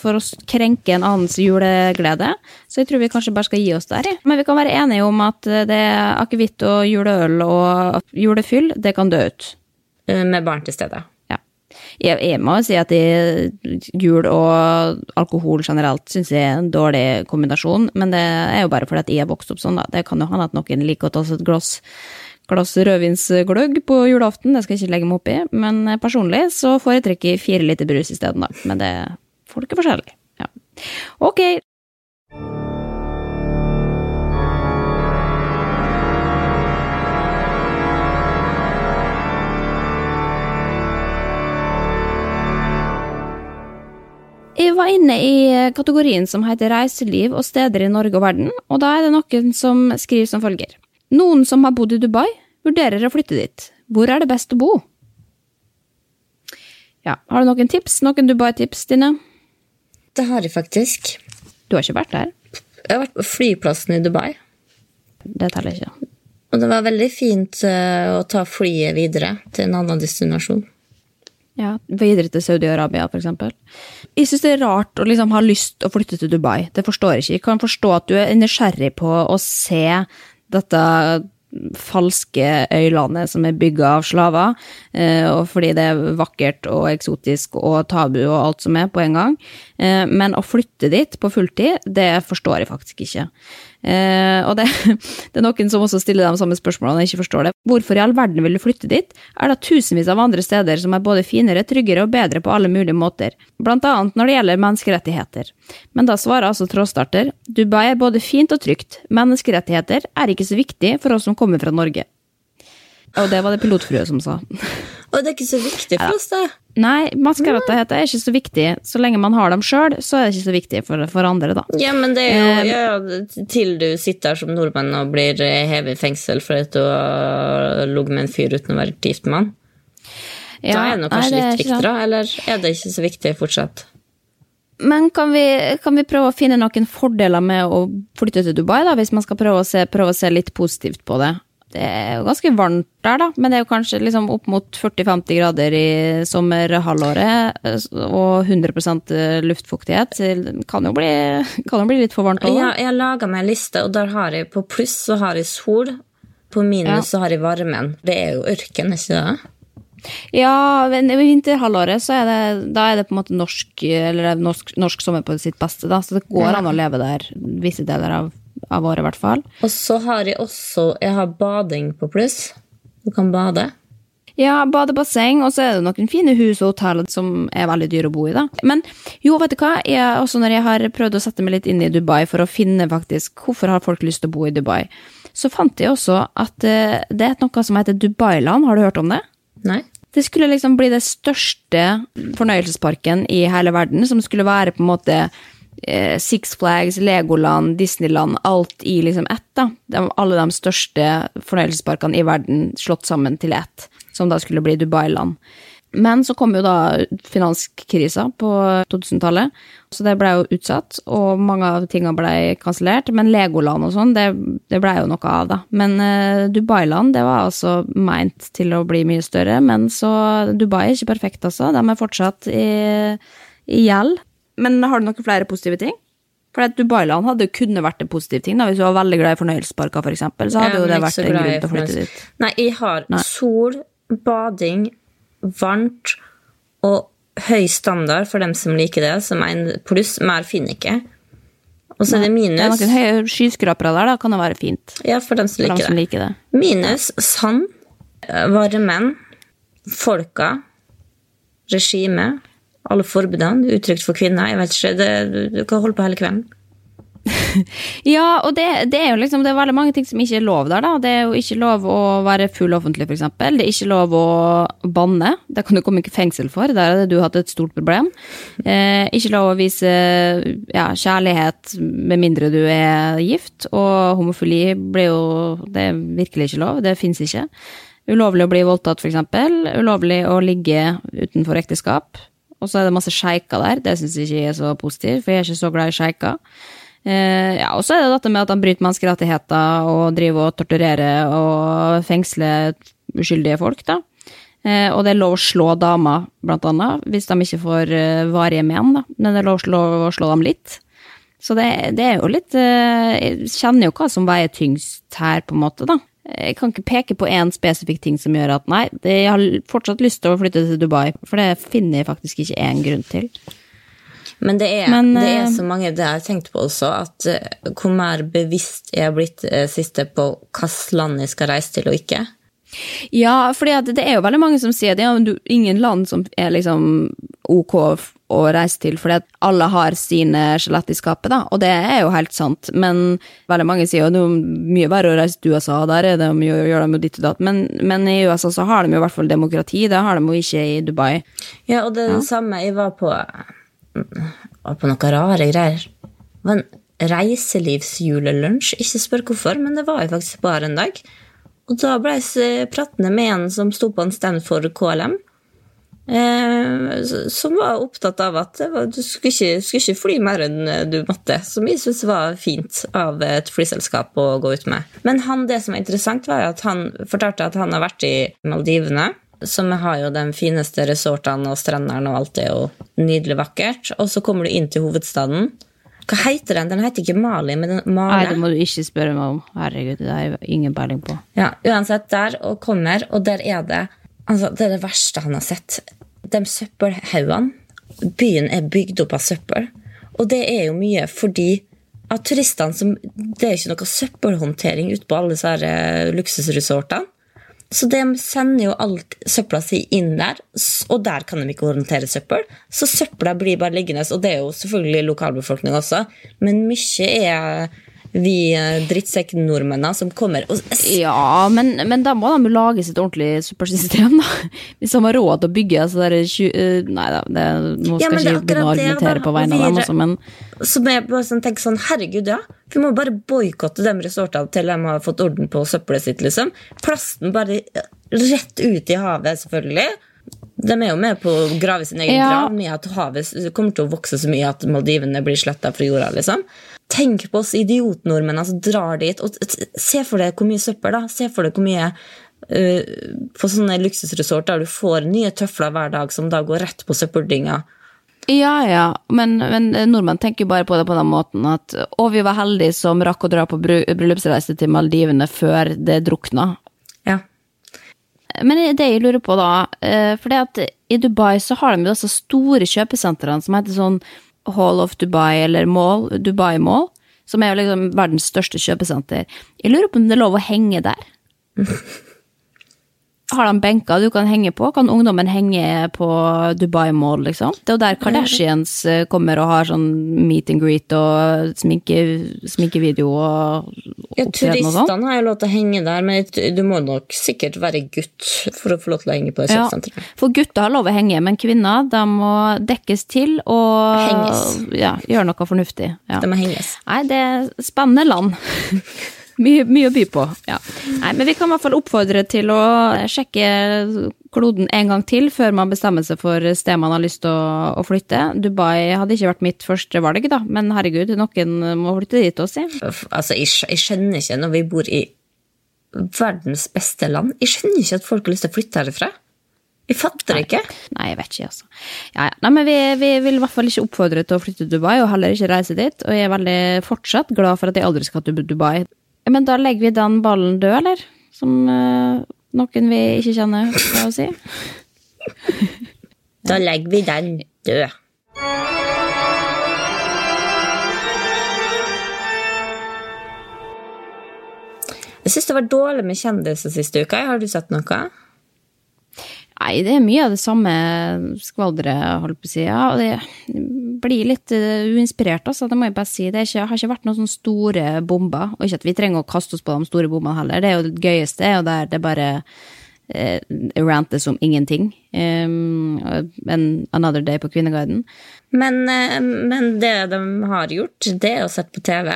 for å krenke en annens juleglede, så jeg tror vi kanskje bare skal gi oss der. Men vi kan være enige om at det akevitt og juleøl og julefyll, det kan dø ut.
eh, Med barn til stede.
Jeg, må jo si at jul og alkohol generelt syns jeg er en dårlig kombinasjon, men det er jo bare fordi at jeg er vokst opp sånn, da. Det kan jo hende at noen liker å ta seg et glass, glass rødvinsgløgg på julaften, det skal jeg ikke legge meg opp i, men personlig så foretrekker jeg fire liter brus isteden, da. Men det folk er forskjellig. Ja. Ok. Jeg var inne i kategorien som heter reiseliv og steder i Norge og verden, og da er det noen som skriver som følger. Noen som har bodd i Dubai, vurderer å flytte dit. Hvor er det best å bo? Ja, har du noen tips? Noen Dubai-tips, Stine?
Det har jeg faktisk.
Du har ikke vært der?
Jeg har vært på flyplassen i Dubai.
Det teller ikke.
Og det var veldig fint eh, å ta flyet videre til en annen destinasjon.
Ja, Videre til Saudi-Arabia, eksempel. Jeg syns det er rart å liksom ha lyst å flytte til Dubai. Det forstår jeg ikke. Jeg kan forstå at du er nysgjerrig på å se dette falske øylandet som er bygga av slaver, eh, og fordi det er vakkert og eksotisk og tabu og alt som er på en gang. Eh, Men å flytte dit på fulltid, det forstår jeg faktisk ikke. Eh, og det, (laughs) det er noen som også stiller de samme spørsmålene og ikke forstår det. Hvorfor i all verden vil du flytte dit? Er det tusenvis av andre steder som er både finere, tryggere og bedre på alle mulige måter, blant annet når det gjelder menneskerettigheter. Men da svarer altså trådstarter, Dubai er både fint og trygt, menneskerettigheter er ikke så viktig for oss som kommer fra Norge. Og det var det pilotfrue som sa. (laughs)
Og det er ikke så viktig for oss, det.
Nei, menneskerettigheter er ikke så viktig. Så lenge man har dem sjøl, så er det ikke så viktig for, for andre, da.
Ja, men det er jo ja, til du sitter her som nordmann og blir hevet i fengsel for at du har ligget med en fyr uten å være gift med han. Da er det kanskje
nei, det
litt viktig, eller er det ikke så viktig fortsatt?
Men kan vi, kan vi prøve å finne noen fordeler med å flytte til Dubai, da, hvis man skal prøve å se, prøve å se litt positivt på det? Det er jo ganske varmt der, da, men det er jo kanskje liksom opp mot 40-50 grader i sommerhalvåret, eh, og 100 luftfuktighet. Så det kan jo bli, kan jo bli litt for varmt òg.
Ja, jeg har laga meg en liste, og der har jeg på pluss så har jeg sol. På minus
Ja.
så har jeg varmen. Det er jo ørken, ikke det?
Ja, men i vinterhalvåret så er det, da er det på en måte norsk, eller norsk, norsk sommer på sitt beste, da. Så det går an å leve der visse deler av, av året, i hvert fall.
Og så har jeg også Jeg har bading på pluss. Du kan bade.
Ja, badebasseng, og så er det noen fine hus og hotell som er veldig dyre å bo i, da. Men jo, vet du hva, jeg, også når jeg har prøvd å sette meg litt inn i Dubai for å finne faktisk hvorfor har folk lyst til å bo i Dubai, så fant jeg også at eh, det er noe som heter Dubailand, har du hørt om det?
Nei?
Det skulle liksom bli det største fornøyelsesparken i hele verden, som skulle være på en måte Six Flags, Legoland, Disneyland, alt i liksom ett, da. De, alle de største fornøyelsesparkene i verden slått sammen til ett, som da skulle bli Dubailand. Men så kom jo da finanskrisa på 2000-tallet, så det ble jo utsatt, og mange av tingene ble kansellert. Men Legoland og sånn, det, det ble jo noe av, da. Men eh, Dubailand, det var altså meint til å bli mye større, men så Dubai er ikke perfekt, altså. De er fortsatt i, i gjeld. Men har du noen flere positive ting? For at Dubailand hadde kunne vært en positiv ting, da, hvis du var veldig glad i fornøyelsesparker, for eksempel, så hadde jo det vært en grunn til å flytte dit.
Nei, jeg har
Nei.
sol, bading, varmt og høy standard for dem som liker det, som er en pluss. Mer finner ikke. Og så er det minus.
Det er noen høye skyskrapere der, da kan det være fint.
Ja, for dem som
For dem
liker
som
det.
liker det.
Minus sand, varmen, folka, regime, alle forbudene, utrygt for kvinner. Jeg vet ikke, det, du kan holde på hele kvelden. (laughs)
Ja, og det, det er jo liksom Det er veldig mange ting som ikke er lov der, da. Det er jo ikke lov å være full offentlig, eksempel. Det er ikke lov å banne. Det kan du komme i fengsel for. Der hadde du hatt et stort problem. Eh, ikke lov å vise ja, kjærlighet med mindre du er gift. Og homofili blir jo Det er virkelig ikke lov. Det fins ikke. Ulovlig å bli voldtatt, eksempel. Ulovlig å ligge utenfor ekteskap. Og så er det masse sjeiker der. Det syns jeg ikke er så positivt, for jeg er ikke så glad i sjeiker. Eh, ja, og så er det dette med at han bryter menneskerettigheter og driver og torturerer og fengsler uskyldige folk, da. Eh, og det er lov å slå damer, blant annet, hvis de ikke får eh, varige men, da. Men det er lov å slå, dem litt. Så det, det er jo litt eh, Jeg kjenner jo hva som veier tyngst her, på en måte, da. Jeg kan ikke peke på én spesifikk ting som gjør at nei, jeg har fortsatt lyst til å flytte til Dubai, for det finner jeg faktisk ikke én grunn til.
Men det er,
Men,
det er
eh,
så mange det har jeg tenkt på også, at eh, hvor mer bevisst jeg har blitt eh, siste på hvilket land jeg skal reise til og ikke.
Ja, for det er jo veldig mange som sier det er jo du- ingen land som er liksom ok å reise til, fordi at alle har sine skjelett i skapet, da, og det er jo helt sant, men veldig mange sier jo det er jo mye verre å reise til USA, der er det mye å gjøre med ditt og datt, men, men i USA så har de jo i hvert fall demokrati, det har de jo ikke i Dubai.
Ja, og det er det samme. Jeg var på, var på noen rare greier. Det var en reiselivsjulelunsj. Ikke spør hvorfor, men det var jo faktisk bare en dag. Og da ble jeg pratende med en som sto på en stand for KLM. Eh, som var opptatt av at det var, du skulle ikke, skulle ikke fly mer enn du måtte. Som jeg syntes var fint av et flyselskap å gå ut med. Men han, det som er interessant, var at han fortalte at han har vært i Maldivene. Som har jo de fineste resortene og strendene, og alt er jo nydelig vakkert. Og så kommer du inn til hovedstaden. Hva heter den? Den heter ikke Mali, men den
Nei, det må du ikke spørre meg om, herregud, det har jeg ingen peiling på.
Ja, uansett, der og kommer, og der er det altså, Det er det verste han har sett. De søppelhaugene. Byen er bygd opp av søppel. Og det er jo mye fordi at turistene som Det er ikke noe søppelhåndtering ute på alle disse eh, luksusresortene. Så de sender jo alt søpla si inn der, og der kan de ikke håndtere søppel. Så søpla blir bare liggende, og det er jo selvfølgelig lokalbefolkning også, men mye er vi eh, drittsekk-nordmennene som kommer og
Ja, men, men da må de jo lage sitt ordentlige supersystem, da. (laughs) Hvis de har råd til å bygge så der, eh, Nei da, det, nå skal
ja,
ikke begynne å argumentere på vegne av dem også, men
Som jeg bare sånn, tenker sånn, herregud, ja. Vi må bare boikotte de resortene til de har fått orden på søppelet sitt, liksom. Plasten bare rett ut i havet, selvfølgelig. De er jo med på å grave sin egen
Ja.
grav med at havet kommer til å vokse så mye at Maldivene blir sletta fra jorda, liksom. Tenk på oss idiotnordmennene som drar dit, og se for deg hvor mye søppel, da. Se for deg hvor mye uh, på sånne luksusresort der du får nye tøfler hver dag som da går rett på søppeldynga.
Ja, ja, men, men nordmenn tenker bare på det på den måten at å, vi var heldige som rakk å dra på bryllupsreise til Maldivene før det drukna.
Ja.
men det jeg lurer på da, eh, for det at i Dubai så har de jo disse store kjøpesentrene som heter sånn Hall of Dubai eller Mall, Dubai Mall, som er jo liksom verdens største kjøpesenter. Jeg lurer på om det er lov å henge der? (laughs) Har de benker du kan henge på? Kan ungdommen henge på Dubai Mall, liksom? Det er jo der Kardashians eh, kommer og har sånn meet and greet og sminke, sminkevideo og
Ja,
og sånn.
turistene har jo lov til å henge der, men du må nok sikkert være gutt for å få lov til å henge på det
Ja, for gutter har lov å henge, men kvinner de må dekkes til og
Henges.
Ja, gjøre noe fornuftig. Ja.
De må henges.
Nei, det er spennende land. (laughs) mye, mye å by på. Ja. Nei, men vi kan i hvert fall oppfordre til å sjekke kloden en gang til før man bestemmer seg for sted man har lyst til å, å flytte. Dubai hadde ikke vært mitt første valg, da, men herregud, noen må flytte dit også, si.
Altså, jeg, jeg skjønner ikke, når vi bor i verdens beste land, jeg skjønner ikke at folk har lyst til å flytte herfra. Jeg fatter det ikke.
Nei, jeg vet ikke, altså. Ja, ja. Nei, men vi, vi vil i hvert fall ikke oppfordre til å flytte til Dubai, og heller ikke reise dit. Og jeg er veldig fortsatt glad for at jeg aldri skal til Dubai. Men da legger vi den ballen død, eller? Som uh, noen vi ikke kjenner, skal jeg si.
Da legger vi den død. Jeg syns det var dårlig med kjendiser siste uka. Har du sett noe?
Nei, det er mye av det samme skvalderet, holdt på å si. Ja, og det blir litt eh, uinspirert, altså. Det må jeg bare si. Det ikke, har ikke vært noen sånne store bomber. Og ikke at vi trenger å kaste oss på de store bombene heller. Det er jo det gøyeste, og der det bare eh, rantes om ingenting. Um, Another Day på Kvinneguiden.
Men, eh, men det de har gjort, det er å sette på TV.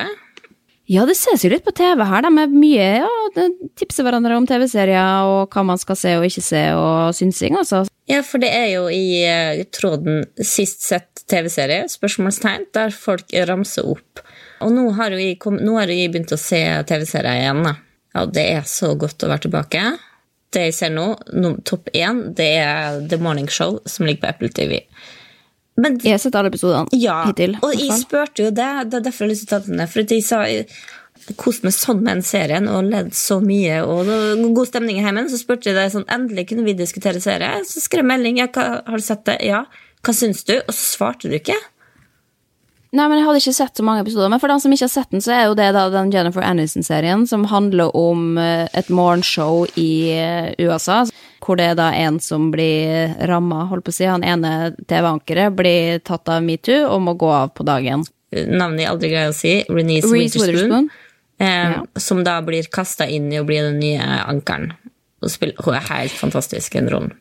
Ja, det ses jo litt på TV her. De er mye ja, tipser hverandre om TV-serier og hva man skal se og ikke se, og synsing, altså.
Ja, for det er jo i eh, tråden sist sett TV-serie, spørsmålstegn, der folk ramser opp. Og nå har jo jeg, kom, nå har jeg begynt å se TV-serier igjen. da. Ja, det er så godt å være tilbake. Det jeg ser nå, no, topp én, det er The Morning Show, som ligger på Apple TV. Men
Jeg har sett alle episodene
ja,
hittil.
og jeg spurte jo det, det er derfor jeg har lyst til å ta den ned. For de jeg sa jeg koste meg sånn med den serien og ledd så mye. Og det var god stemning i heimen. Så spurte jeg deg sånn, endelig kunne vi diskutere serie. Så skrev jeg melding. Ja, hva, har du sett det? Ja. Hva syns du? Og så svarte du ikke.
Nei, men jeg hadde ikke sett så mange episoder. Men for den som ikke har sett den, så er jo det da den Jennifer Aniston-serien som handler om eh, et morgenshow i eh, USA. Hvor det er da en som blir ramma, holdt på å si. Han ene TV-ankeret blir tatt av metoo og må gå av på dagen.
Navnet jeg aldri greier å si. Renee
Reese
Witherspoon.
Witherspoon.
Eh,
Ja.
Som da blir kasta inn i å bli den nye ankeren. Hun, spiller, hun er helt fantastisk i den rollen.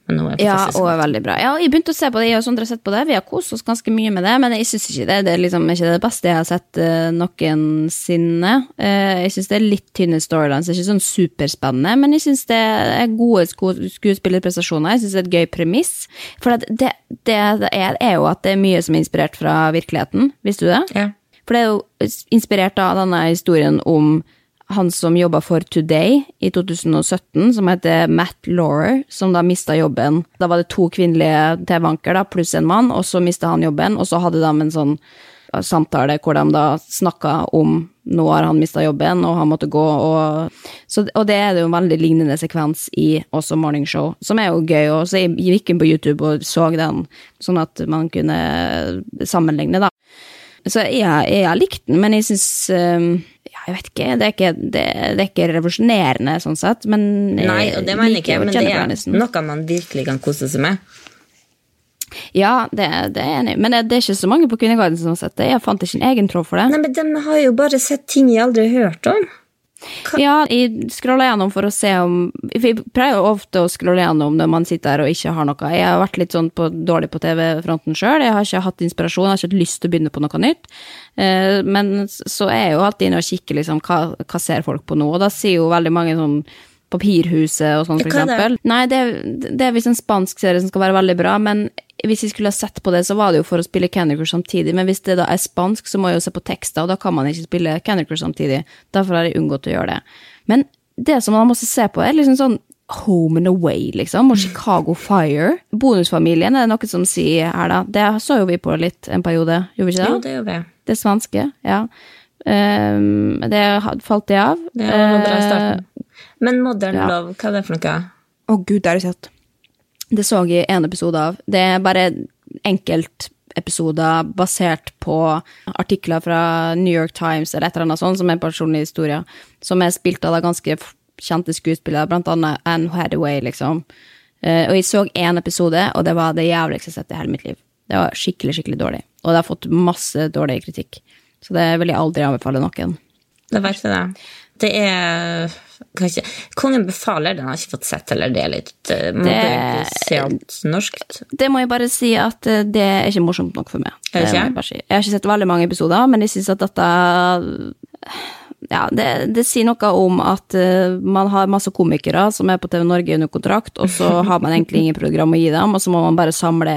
Ja,
hun
og er veldig bra. Ja, jeg begynte å se på det, jeg og Sondre har sett på det. Vi har kost oss ganske mye med det, men jeg syns ikke det, det er liksom ikke det beste jeg har sett uh, noensinne. Eh, jeg syns det er litt tynne storylines, det er ikke sånn superspennende, men jeg syns det er gode skuespillerprestasjoner. Jeg syns det er et gøy premiss. For det, det, det er, er jo at det er mye som er inspirert fra virkeligheten, visste du det?
Ja.
For det er jo inspirert av denne historien om han som jobba for Today i 2017, som heter Matt Laurer, som da mista jobben. Da var det to kvinnelige TV-anker pluss en mann, og så mista han jobben, og så hadde de en sånn samtale hvor de da snakka om nå har han mista jobben, og han måtte gå, og, så, og det er jo en veldig lignende sekvens i også Morning Show, som er jo gøy, og så jeg gikk inn på YouTube og så den, sånn at man kunne sammenligne, da. Så jeg, jeg har likt den, men jeg syns ja, Jeg vet ikke. Det er ikke, det, det er ikke revolusjonerende, sånn sett, men
Nei, og det mener jeg ikke, men det er noe man virkelig kan kose seg med.
Ja, det, det er enig. Men det, er ikke så mange på Kvinneguiden som har sett det. Jeg fant ikke en egen tråd for det.
Nei, men De har jo bare sett ting jeg aldri har hørt om.
Ja, jeg scroller gjennom for å se om Vi pleier ofte å scrolle gjennom når man sitter der og ikke har noe. Jeg har vært litt sånn på, dårlig på TV-fronten sjøl. Jeg har ikke hatt inspirasjon, jeg har ikke hatt lyst til å begynne på noe nytt. Eh, Men så er jeg jo alltid inne og kikker, liksom, hva, hva ser folk på nå? Og da sier jo veldig mange sånn Papirhuset og sånn, for
eksempel. det?
Nei, det, det er visst en spansk serie som skal være veldig bra, men hvis jeg skulle ha sett på det, så var det jo for å spille Candy Crush samtidig. Men hvis det da er spansk, så må jeg jo se på tekster, og da kan man ikke spille Candy Crush samtidig. Derfor har jeg unngått å gjøre det. Men det som man måtte se på, er liksom sånn Home and Away, liksom, og Chicago Fire. Bonusfamilien er det noe som sier her, da. Det så jo vi på litt en periode, gjorde vi ikke det?
Jo, det gjorde vi.
Det svenske, ja. Um, det falt det av.
Det var bra
Eh,
starten. Men Modern
ja.
Love, hva er det for noe?
Å gud, det har jeg sett. Det så jeg en episode av. Det er bare enkeltepisoder basert på artikler fra New York Times eller et eller annet sånt, som er personlige historier, som er spilt av ganske kjente skuespillere, blant annet Anne Hathaway, liksom. Eh, og jeg så én episode, og det var det jævligste jeg har sett i hele mitt liv. Det var skikkelig, skikkelig dårlig. Og det har fått masse dårlig kritikk. Så det vil jeg aldri anbefale noen.
Det er jeg det. Det er kanskje, Kongen befaler, den har ikke fått sett heller. Det er litt eh, alt norskt.
Det må jeg bare si at eh, det er ikke morsomt nok for meg.
Ikke?
Jeg, jeg har ikke sett veldig mange episoder, men jeg syns at dette ja, det, det sier noe om at uh, man har masse komikere som er på TV Norge under kontrakt, og så har man egentlig ingen program å gi dem, og så må man bare samle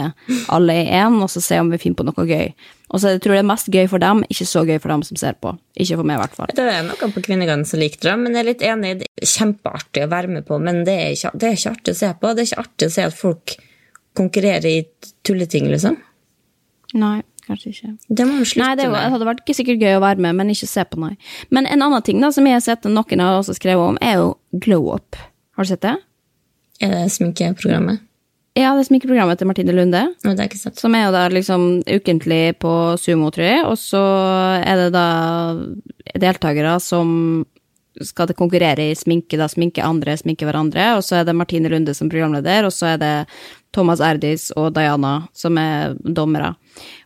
alle i én, og så se om vi finner på noe gøy. Og så tror jeg det er mest gøy for dem, ikke så gøy for dem som ser på. Ikke for meg, i hvert fall.
Det er noen på Kvinneguiden som liker det, men jeg er litt enig. Det er kjempeartig å være med på, men det er, ikke, det er ikke artig å se på. Det er ikke artig å se at folk konkurrerer i tulleting, liksom.
Nei, kanskje ikke.
Det må man slutte
Nei, det var-
med.
hadde vært ikke sikkert gøy å være med, men ikke se på, nei. Men en annen ting da, som jeg har sett noen har også skrevet om, er jo glow up. Har du sett det?
Er det sminkeprogrammet?
Ja, det er sminkeprogrammet til Martine Lunde,
Nei, det er ikke sett.
som er jo da liksom ukentlig på Sumo, tror jeg, og så er det da deltakere som skal det konkurrere i sminke, da sminke andre, sminke hverandre, og så er det Martine Lunde som programleder, og så er det Thomas Erdis og Diana som er dommere.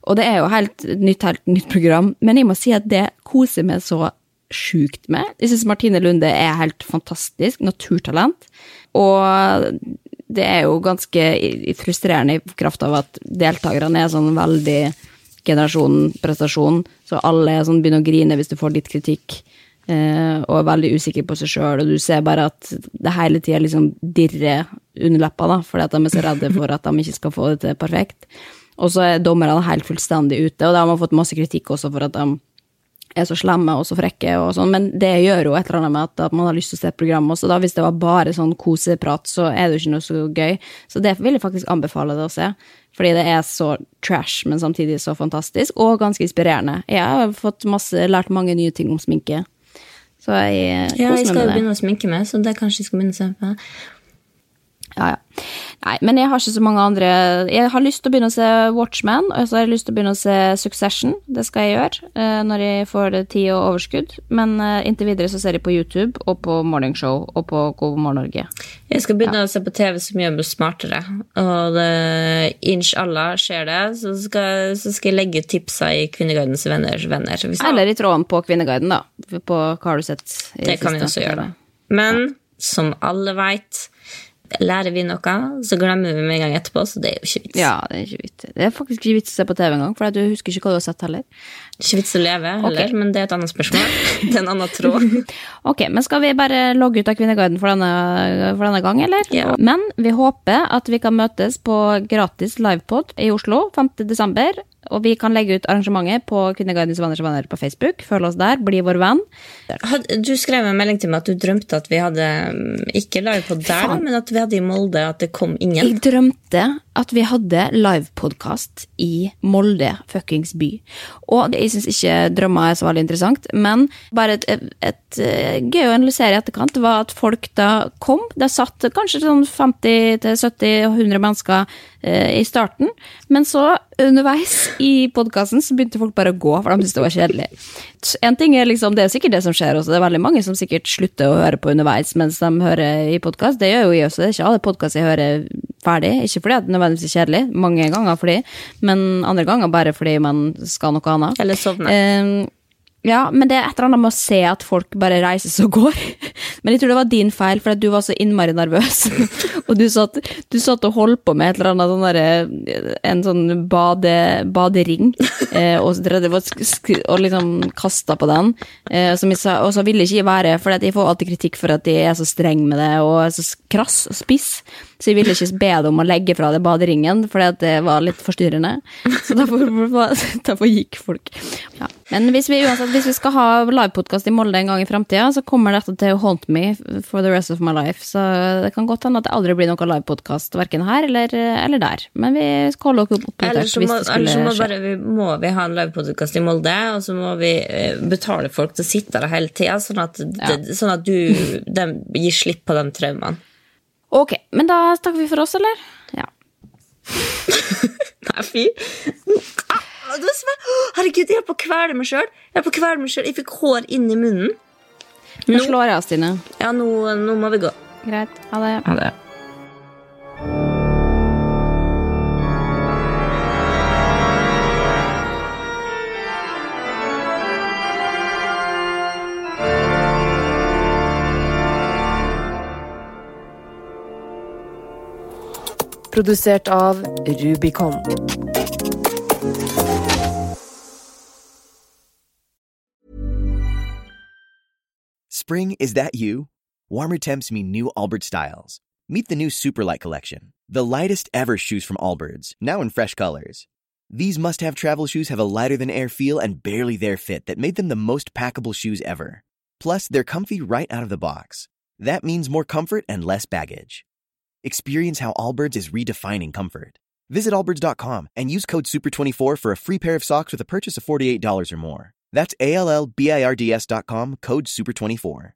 Og det er jo helt nytt, helt nytt program, men jeg må si at det koser meg så sjukt med. Jeg syns Martine Lunde er helt fantastisk, naturtalent, og det er jo ganske frustrerende i kraft av at deltakerne er sånn veldig generasjonen prestasjon, så alle sånn begynner å grine hvis du får litt kritikk, eh, og er veldig usikker på seg sjøl, og du ser bare at det hele tida liksom dirrer under leppa, da, fordi at de er så redde for at de ikke skal få det til perfekt. Og så er dommerne helt fullstendig ute, og da har man fått masse kritikk også for at de er så slemme og så frekke og sånn, men det gjør jo et eller annet med at, at man har lyst til å se programmet også, da hvis det var bare sånn koseprat, så er det jo ikke noe så gøy. Så det vil jeg faktisk anbefale det å se, fordi det er så trash, men samtidig så fantastisk, og ganske inspirerende. Jeg har fått masse, lært mange nye ting om sminke, så jeg
Ja, jeg
koser
skal
meg
jo
med det.
begynne å sminke meg, så det kanskje jeg skal begynne å se på.
Ja, ja. Nei, men jeg har ikke så mange andre Jeg har lyst til å begynne å se Watchmen, og så har jeg lyst til å begynne å se Succession. Det skal jeg gjøre eh, når jeg får tid og overskudd. Men eh, inntil videre så ser jeg på YouTube og på Morning Show og på God morgen Norge.
Jeg skal begynne å se på TV som gjør meg smartere. Og det, inshallah skjer det, så skal, så skal jeg legge ut tipsa i Kvinneguidens venner. venner.
Eller i tråden på Kvinneguiden, da. På hva har du sett
det kan vi også gjøre. Men som alle veit, lærer vi noe, så glemmer vi med en gang etterpå, så det er jo ikke vits.
Ja, det er ikke vits. Det er faktisk ikke vits å se på TV engang, for du husker ikke hva du har sett heller.
Ikke vits å leve heller,
okay.
men det er et annet spørsmål. det er en annen tråd. (laughs)
Ok, men skal vi bare logge ut av Kvinneguiden for denne, for denne gang, eller?
Ja.
Men vi håper at vi kan møtes på gratis livepod i Oslo 5. Og vi kan legge ut arrangementet på Kvinneguidens som venner på Facebook. Følg oss der, bli vår venn.
Du skrev en melding til meg at du drømte at vi hadde mm, ikke live på der,
Faen.
men at vi hadde i Molde, at det kom ingen.
Jeg drømte at vi hadde livepodkast i Molde fuckings by. Og jeg syns ikke drømmer er så veldig interessant, men bare et, et, et eh, gøy å analysere i etterkant var at folk da kom. Det satt kanskje sånn 50-70-100 mennesker i starten, men så underveis i podkasten så begynte folk bare å gå, for de syntes det var kjedelig. En ting er liksom, Det er sikkert det som skjer også, det er veldig mange som sikkert slutter å høre på underveis mens de hører i podkast. Det gjør jo jeg også, det er ikke alle podkaster jeg hører ferdig. Ikke fordi at det nødvendigvis er kjedelig, mange ganger fordi, men andre ganger bare fordi man skal noe annet.
Eller sovne.
Eh, ja, men det er et eller annet med å se at folk bare reises og går. (laughs) Men jeg tror det var din feil, for at du var så innmari nervøs. (laughs) og du satt, du satt og holdt på med et eller annet sånn derre En sånn bade, badering, (laughs) eh, og, og liksom kasta på den. Eh, jeg sa, og så ville ikke jeg være, for jeg får alltid kritikk for at jeg er så streng med det, og er så krass og spiss. Så jeg ville ikke be dem om å legge fra deg baderingen, fordi det var litt forstyrrende. Så derfor, (laughs) derfor gikk folk. Ja. Men hvis vi, uansett, hvis vi skal ha livepodkast i Molde en gang i framtida, så kommer dette til å haunt me for the rest of my life. Så det kan godt hende at det aldri blir noen livepodkast, verken her eller, eller der. Men vi skal holde dere oppdatert hvis det skulle skje.
eller så må, bare, vi, må vi ha en livepodkast i Molde, og så må vi eh, betale folk til å sitte der hele tida, sånn, at sånn at du de gir slipp på de traumene.
Ok, men da takker vi for oss, eller? Ja. (laughs)
Nei, fy. Ah. Herregud, jeg er på å kvele meg sjøl. Jeg på kvele meg selv. Jeg fikk hår inn i munnen.
Nå slår jeg av, Stine.
Ja, nå, nå må vi gå.
Greit. Ha det.
Ha det.
Produsert av Rubicon.
Spring, is that you? Warmer temps mean new Allbirds styles. Meet the new Superlight Collection, the lightest ever shoes from Allbirds, now in fresh colors. These must have travel shoes have a lighter than air feel and barely there fit that made them the most packable shoes ever. Plus, they're comfy right out of the box. That means more comfort and less baggage. Experience how Allbirds is redefining comfort. Visit allbirds.com and use code SUPER24 for a free pair of socks with a purchase of $48 or more. That's A L L B I R D S.com, code SUPER24.